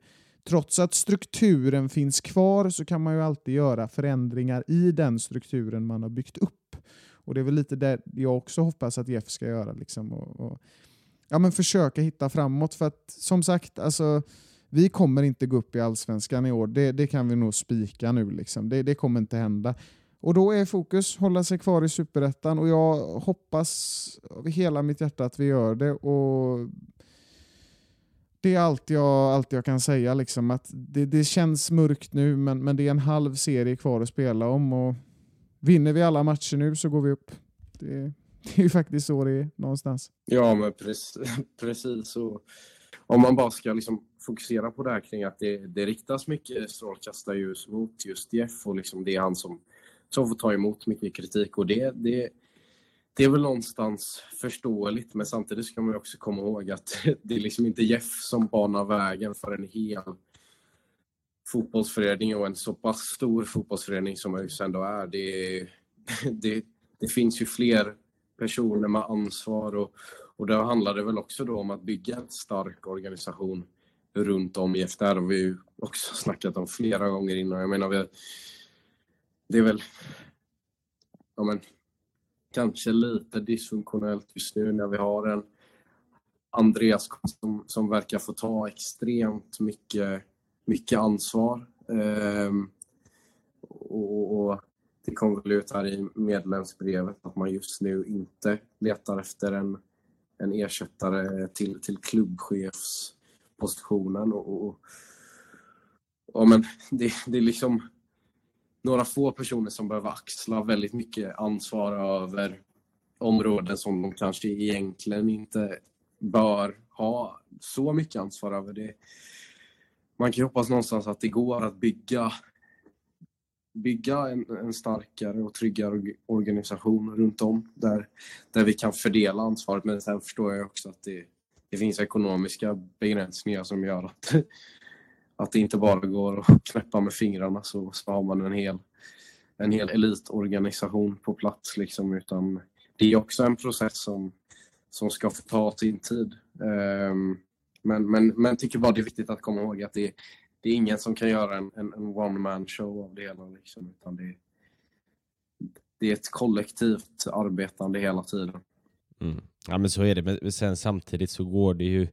trots att strukturen finns kvar så kan man ju alltid göra förändringar i den strukturen man har byggt upp. Och det är väl lite det jag också hoppas att Jeff ska göra. Liksom, och, och, ja, men försöka hitta framåt. För att som sagt, alltså, vi kommer inte gå upp i allsvenskan i år. Det, det kan vi nog spika nu. Liksom. Det, det kommer inte hända. Och då är fokus hålla sig kvar i superettan och jag hoppas av hela mitt hjärta att vi gör det. Och det är allt jag, allt jag kan säga. Liksom, att det, det känns mörkt nu men, men det är en halv serie kvar att spela om. Och vinner vi alla matcher nu så går vi upp. Det, det är ju faktiskt så det är någonstans. Ja, men precis. precis och om man bara ska liksom fokusera på det här kring att det, det riktas mycket strålkastarljus mot just Jeff och liksom det är han som, som får ta emot mycket kritik och det, det, det är väl någonstans förståeligt men samtidigt ska man också komma ihåg att det är liksom inte Jeff som banar vägen för en hel fotbollsförening och en så pass stor fotbollsförening som ÖIS ändå är. Det, det, det finns ju fler personer med ansvar och, och då handlar det väl också då om att bygga en stark organisation runt om i FDR. har vi ju också snackat om flera gånger innan. Jag menar, vi, det är väl ja men, kanske lite dysfunktionellt just nu när vi har en Andreas som, som verkar få ta extremt mycket mycket ansvar. Ehm, och, och, det kom väl ut här i medlemsbrevet att man just nu inte letar efter en, en ersättare till, till klubbchefspositionen. Och, och, och men det, det är liksom några få personer som behöver axla väldigt mycket ansvar över områden som de kanske egentligen inte bör ha så mycket ansvar över. Det, man kan ju hoppas någonstans att det går att bygga, bygga en, en starkare och tryggare organisation runt om där, där vi kan fördela ansvaret. Men sen förstår jag också att det, det finns ekonomiska begränsningar som gör att, att det inte bara går att knäppa med fingrarna så, så har man en hel, en hel elitorganisation på plats. Liksom, utan det är också en process som, som ska få ta sin tid. Um, men, men, men tycker bara det är viktigt att komma ihåg att det, det är ingen som kan göra en, en, en one man show av det hela. Liksom, utan det, det är ett kollektivt arbetande hela tiden. Mm. Ja men så är det, men sen samtidigt så går det ju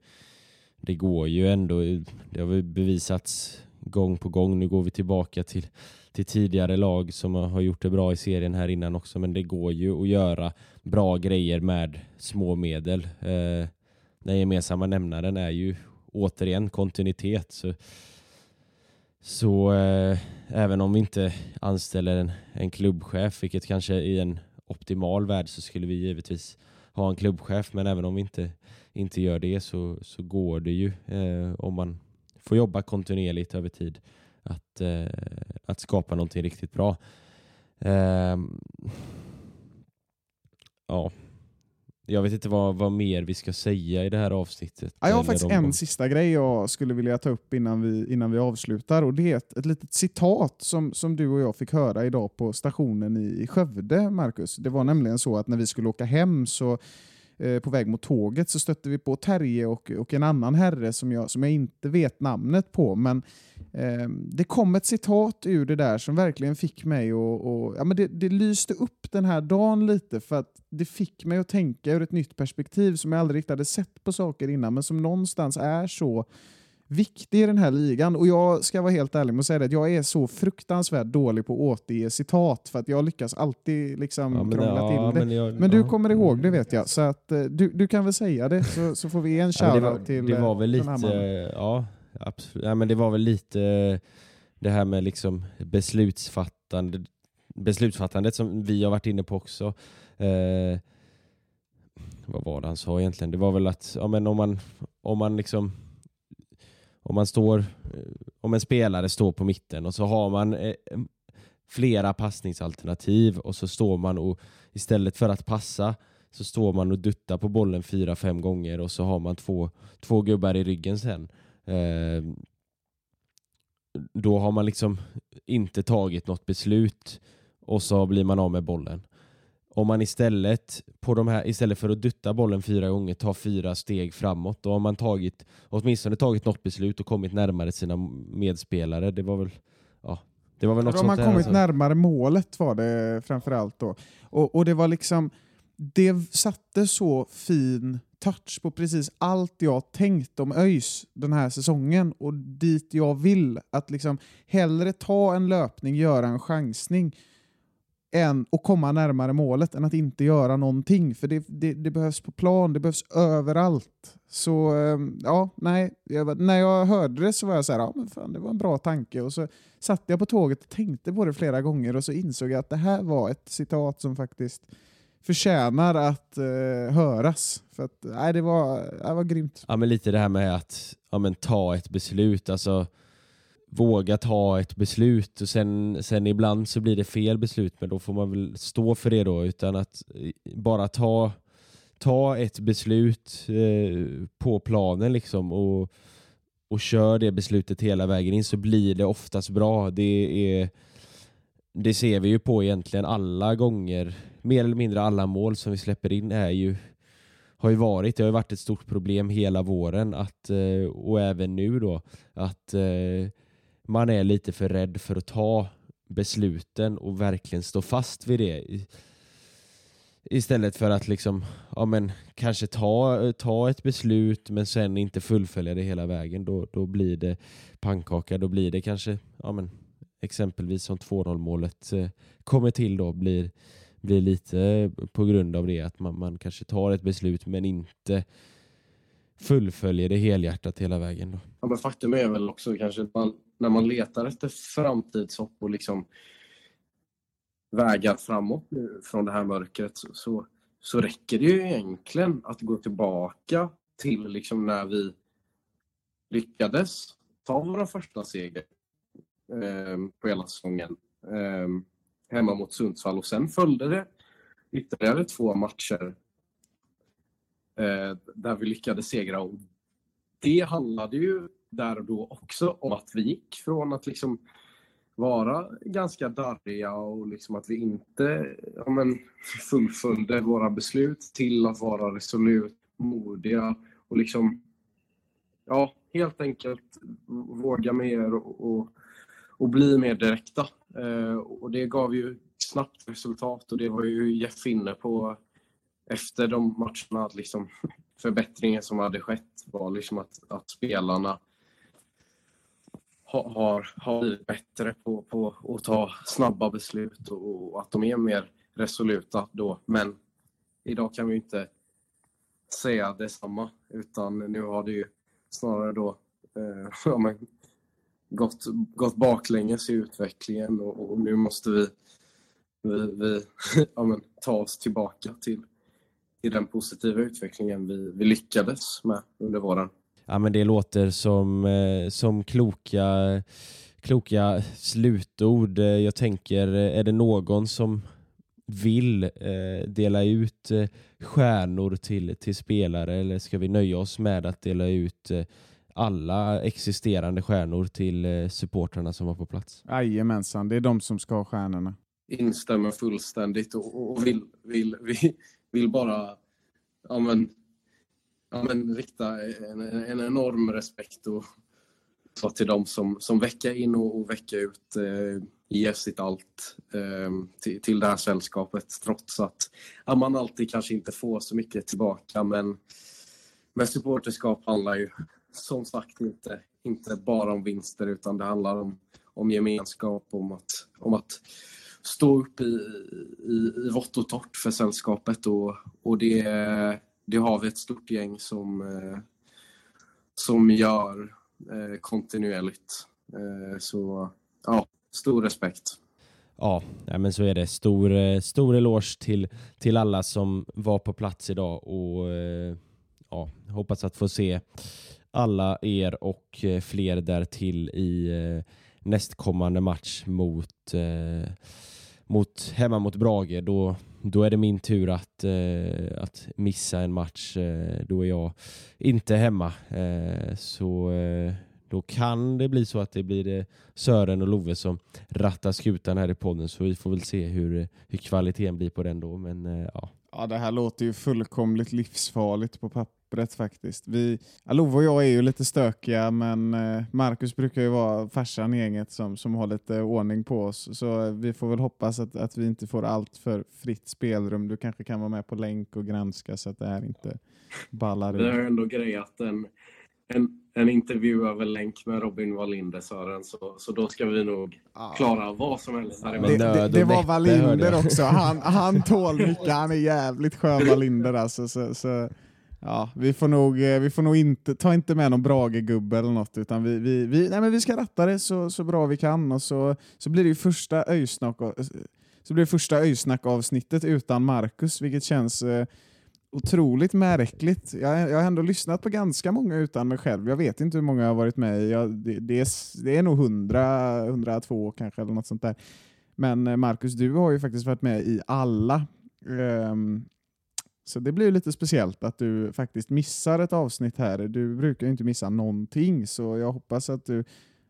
det går ju ändå, det har bevisats gång på gång. Nu går vi tillbaka till, till tidigare lag som har gjort det bra i serien här innan också, men det går ju att göra bra grejer med små medel. Eh, den gemensamma nämnaren är ju återigen kontinuitet. Så, så eh, även om vi inte anställer en, en klubbchef, vilket kanske i en optimal värld så skulle vi givetvis ha en klubbchef, men även om vi inte, inte gör det så, så går det ju eh, om man får jobba kontinuerligt över tid att, eh, att skapa någonting riktigt bra. Eh, ja, jag vet inte vad, vad mer vi ska säga i det här avsnittet. Ja, jag har faktiskt en sista grej jag skulle vilja ta upp innan vi, innan vi avslutar. Och Det är ett, ett litet citat som, som du och jag fick höra idag på stationen i, i Skövde, Marcus. Det var nämligen så att när vi skulle åka hem så eh, på väg mot tåget så stötte vi på Terje och, och en annan herre som jag, som jag inte vet namnet på. Men det kom ett citat ur det där som verkligen fick mig att... Och, ja, men det, det lyste upp den här dagen lite för att det fick mig att tänka ur ett nytt perspektiv som jag aldrig riktigt hade sett på saker innan men som någonstans är så viktig i den här ligan. Och jag ska vara helt ärlig med att säga det, att jag är så fruktansvärt dålig på att återge citat för att jag lyckas alltid liksom Ja, men, krångla ja, till det. men, jag, Men du ja. kommer ihåg det vet jag, så att, eh, du, du kan väl säga det så, så får vi en Ja, shoutout var, till det var eh, väl här lite, ja absolut. Ja, men det var väl lite eh, det här med liksom beslutsfattande, beslutsfattandet som vi har varit inne på också. Eh, vad var det han sa egentligen? Det var väl att ja, men om man, om man liksom om man står, eh, om en spelare står på mitten och så har man eh, flera passningsalternativ och så står man och istället för att passa så står man och duttar på bollen fyra, fem gånger och så har man två, två gubbar i ryggen sen. Eh, då har man liksom inte tagit något beslut och så blir man av med bollen. Om man istället, på de här, istället för att dutta bollen fyra gånger tar fyra steg framåt, då har man tagit, åtminstone tagit något beslut och kommit närmare sina medspelare. Det var väl, ja, det var väl något Då har man kommit alltså. närmare målet var det framförallt då. Och, och det var liksom, det satte så fin touch på precis allt jag tänkt om ÖIS den här säsongen och dit jag vill. Att liksom hellre ta en löpning, göra en chansning än att komma närmare målet än att inte göra någonting. För det, det, det behövs på plan, det behövs överallt. Så ehm, ja, nej, jag, när jag hörde det så var jag så här, ja men fan det var en bra tanke. Och så satt jag på tåget och tänkte på det flera gånger och så insåg jag att det här var ett citat som faktiskt förtjänar att eh, höras. För att, nej, det var, det var grymt. Ja men lite det här med att ja, men ta ett beslut, alltså våga ta ett beslut och sen, sen ibland så blir det fel beslut men då får man väl stå för det då utan att eh, bara ta, ta ett beslut eh, på planen liksom och, och kör det beslutet hela vägen in så blir det oftast bra. Det, är, det ser vi ju på egentligen alla gånger, mer eller mindre alla mål som vi släpper in är ju har ju varit, det har ju varit ett stort problem hela våren att, eh, och även nu då att eh, man är lite för rädd för att ta besluten och verkligen stå fast vid det. Istället för att liksom, ja men kanske ta, ta ett beslut men sen inte fullfölja det hela vägen. Då, då blir det pannkaka, då blir det kanske, ja men exempelvis som 2-0 målet eh, kommer till då blir, blir lite på grund av det att man, man kanske tar ett beslut men inte fullföljer det helhjärtat hela vägen. Då. Ja, men faktum är väl också kanske att man, när man letar efter framtidshopp och liksom vägar framåt nu från det här mörkret så, så, så räcker det ju egentligen att gå tillbaka till liksom när vi lyckades ta våra första seger eh, på hela säsongen eh, hemma mot Sundsvall och sen följde det ytterligare två matcher eh, där vi lyckades segra och det handlade ju där och då också om att vi gick från att liksom vara ganska darriga och liksom att vi inte ja men, fullföljde våra beslut till att vara resolut, modiga och liksom ja, helt enkelt våga mer och, och, och bli mer direkta. Eh, och det gav ju snabbt resultat och det var ju Jeff inne på efter de matcherna att liksom förbättringen som hade skett var liksom att, att spelarna har, har, har blivit bättre på, på att ta snabba beslut och, och att de är mer resoluta då. Men idag kan vi inte säga detsamma utan nu har det ju snarare då eh, gått, gått baklänges i utvecklingen och, och nu måste vi, vi, vi ja, men, ta oss tillbaka till, till den positiva utvecklingen vi, vi lyckades med under våren. Ja men det låter som, eh, som kloka, kloka slutord. Eh, jag tänker, eh, är det någon som vill eh, dela ut eh, stjärnor till, till spelare eller ska vi nöja oss med att dela ut eh, alla existerande stjärnor till eh, supportrarna som var på plats? Jajamensan, det är de som ska ha stjärnorna. Instämmer fullständigt och, och vill, vill, vill, vill bara ja, men, ja, men, rikta en, en enorm respekt och, så till de som, som vecka in och, och vecka ut eh, ger sitt allt eh, till, till det här sällskapet trots att ja, man alltid kanske inte får så mycket tillbaka men, men supporterskap handlar ju som sagt inte, inte bara om vinster utan det handlar om, om gemenskap, om att, om att stå upp i, i, i vått och torrt för sällskapet och, och det, det har vi ett stort gäng som, eh, som gör eh, kontinuerligt. Eh, så ja, stor respekt. Ja, men så är det. Stor, stor eloge till, till alla som var på plats idag och ja, hoppas att få se alla er och eh, fler därtill i eh, nästkommande match mot, eh, mot hemma mot Brage. Då, då är det min tur att, att missa en match. då är jag inte hemma. så då kan det bli så att det blir Sören och Love som rattar skutan här i podden så vi får väl se hur, hur kvaliteten blir på den då. Men, ja. ja, det här låter ju fullkomligt livsfarligt på papper pappret faktiskt. Vi, ja, Love och jag är ju lite stökiga men eh, Marcus brukar ju vara farsan i gänget som, som har lite ordning på oss så vi får väl hoppas att, att vi inte får allt för fritt spelrum. Du kanske kan vara med på länk och granska så att det här inte ballar ur. Vi har ändå grejat en, en en intervju över länk med Robin Wallinder Sören så, så då ska vi nog klara vad som helst här det, det, det var Wallinder också. Han, han tål mycket. Han är jävligt skön Wallinder alltså. Så, så, ja, vi får nog, eh, vi får nog inte, ta inte med någon Brage-gubbe eller något utan vi, vi, vi, nej, men vi ska ratta det så, så bra vi kan och så, så blir det ju första öjsnack eh, så blir det första öjsnack avsnittet utan Marcus vilket känns eh, otroligt märkligt. Jag, jag har ändå lyssnat på ganska många utan mig själv. Jag vet inte hur många jag har varit med i. Det, det, är, det är nog 100, 102 kanske eller något sånt där. Men eh, Marcus, du har ju faktiskt varit med i alla. Um, så det blir lite speciellt att du faktiskt missar ett avsnitt här. Du brukar ju inte missa någonting, så jag hoppas att du,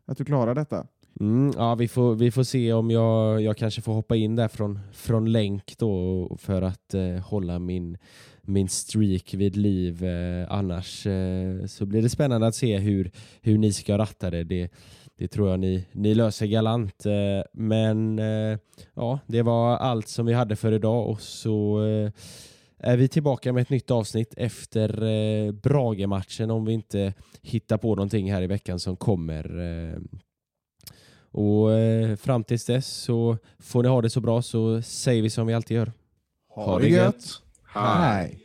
att du klarar detta. Mm, ja, vi får, vi får se om jag, jag kanske får hoppa in där från, från länk då för att eh, hålla min, min streak vid liv. Eh, annars eh, så blir det spännande att se hur, hur ni ska ratta det. det. Det tror jag ni, ni löser galant. Eh, men eh, ja, det var allt som vi hade för idag och så eh, är vi tillbaka med ett nytt avsnitt efter eh, Brage-matchen om vi inte hittar på någonting här i veckan som kommer. Eh, och eh, fram tills dess så får ni ha det så bra så säger vi som vi alltid gör. Ha, ha det gött! gött. Hej!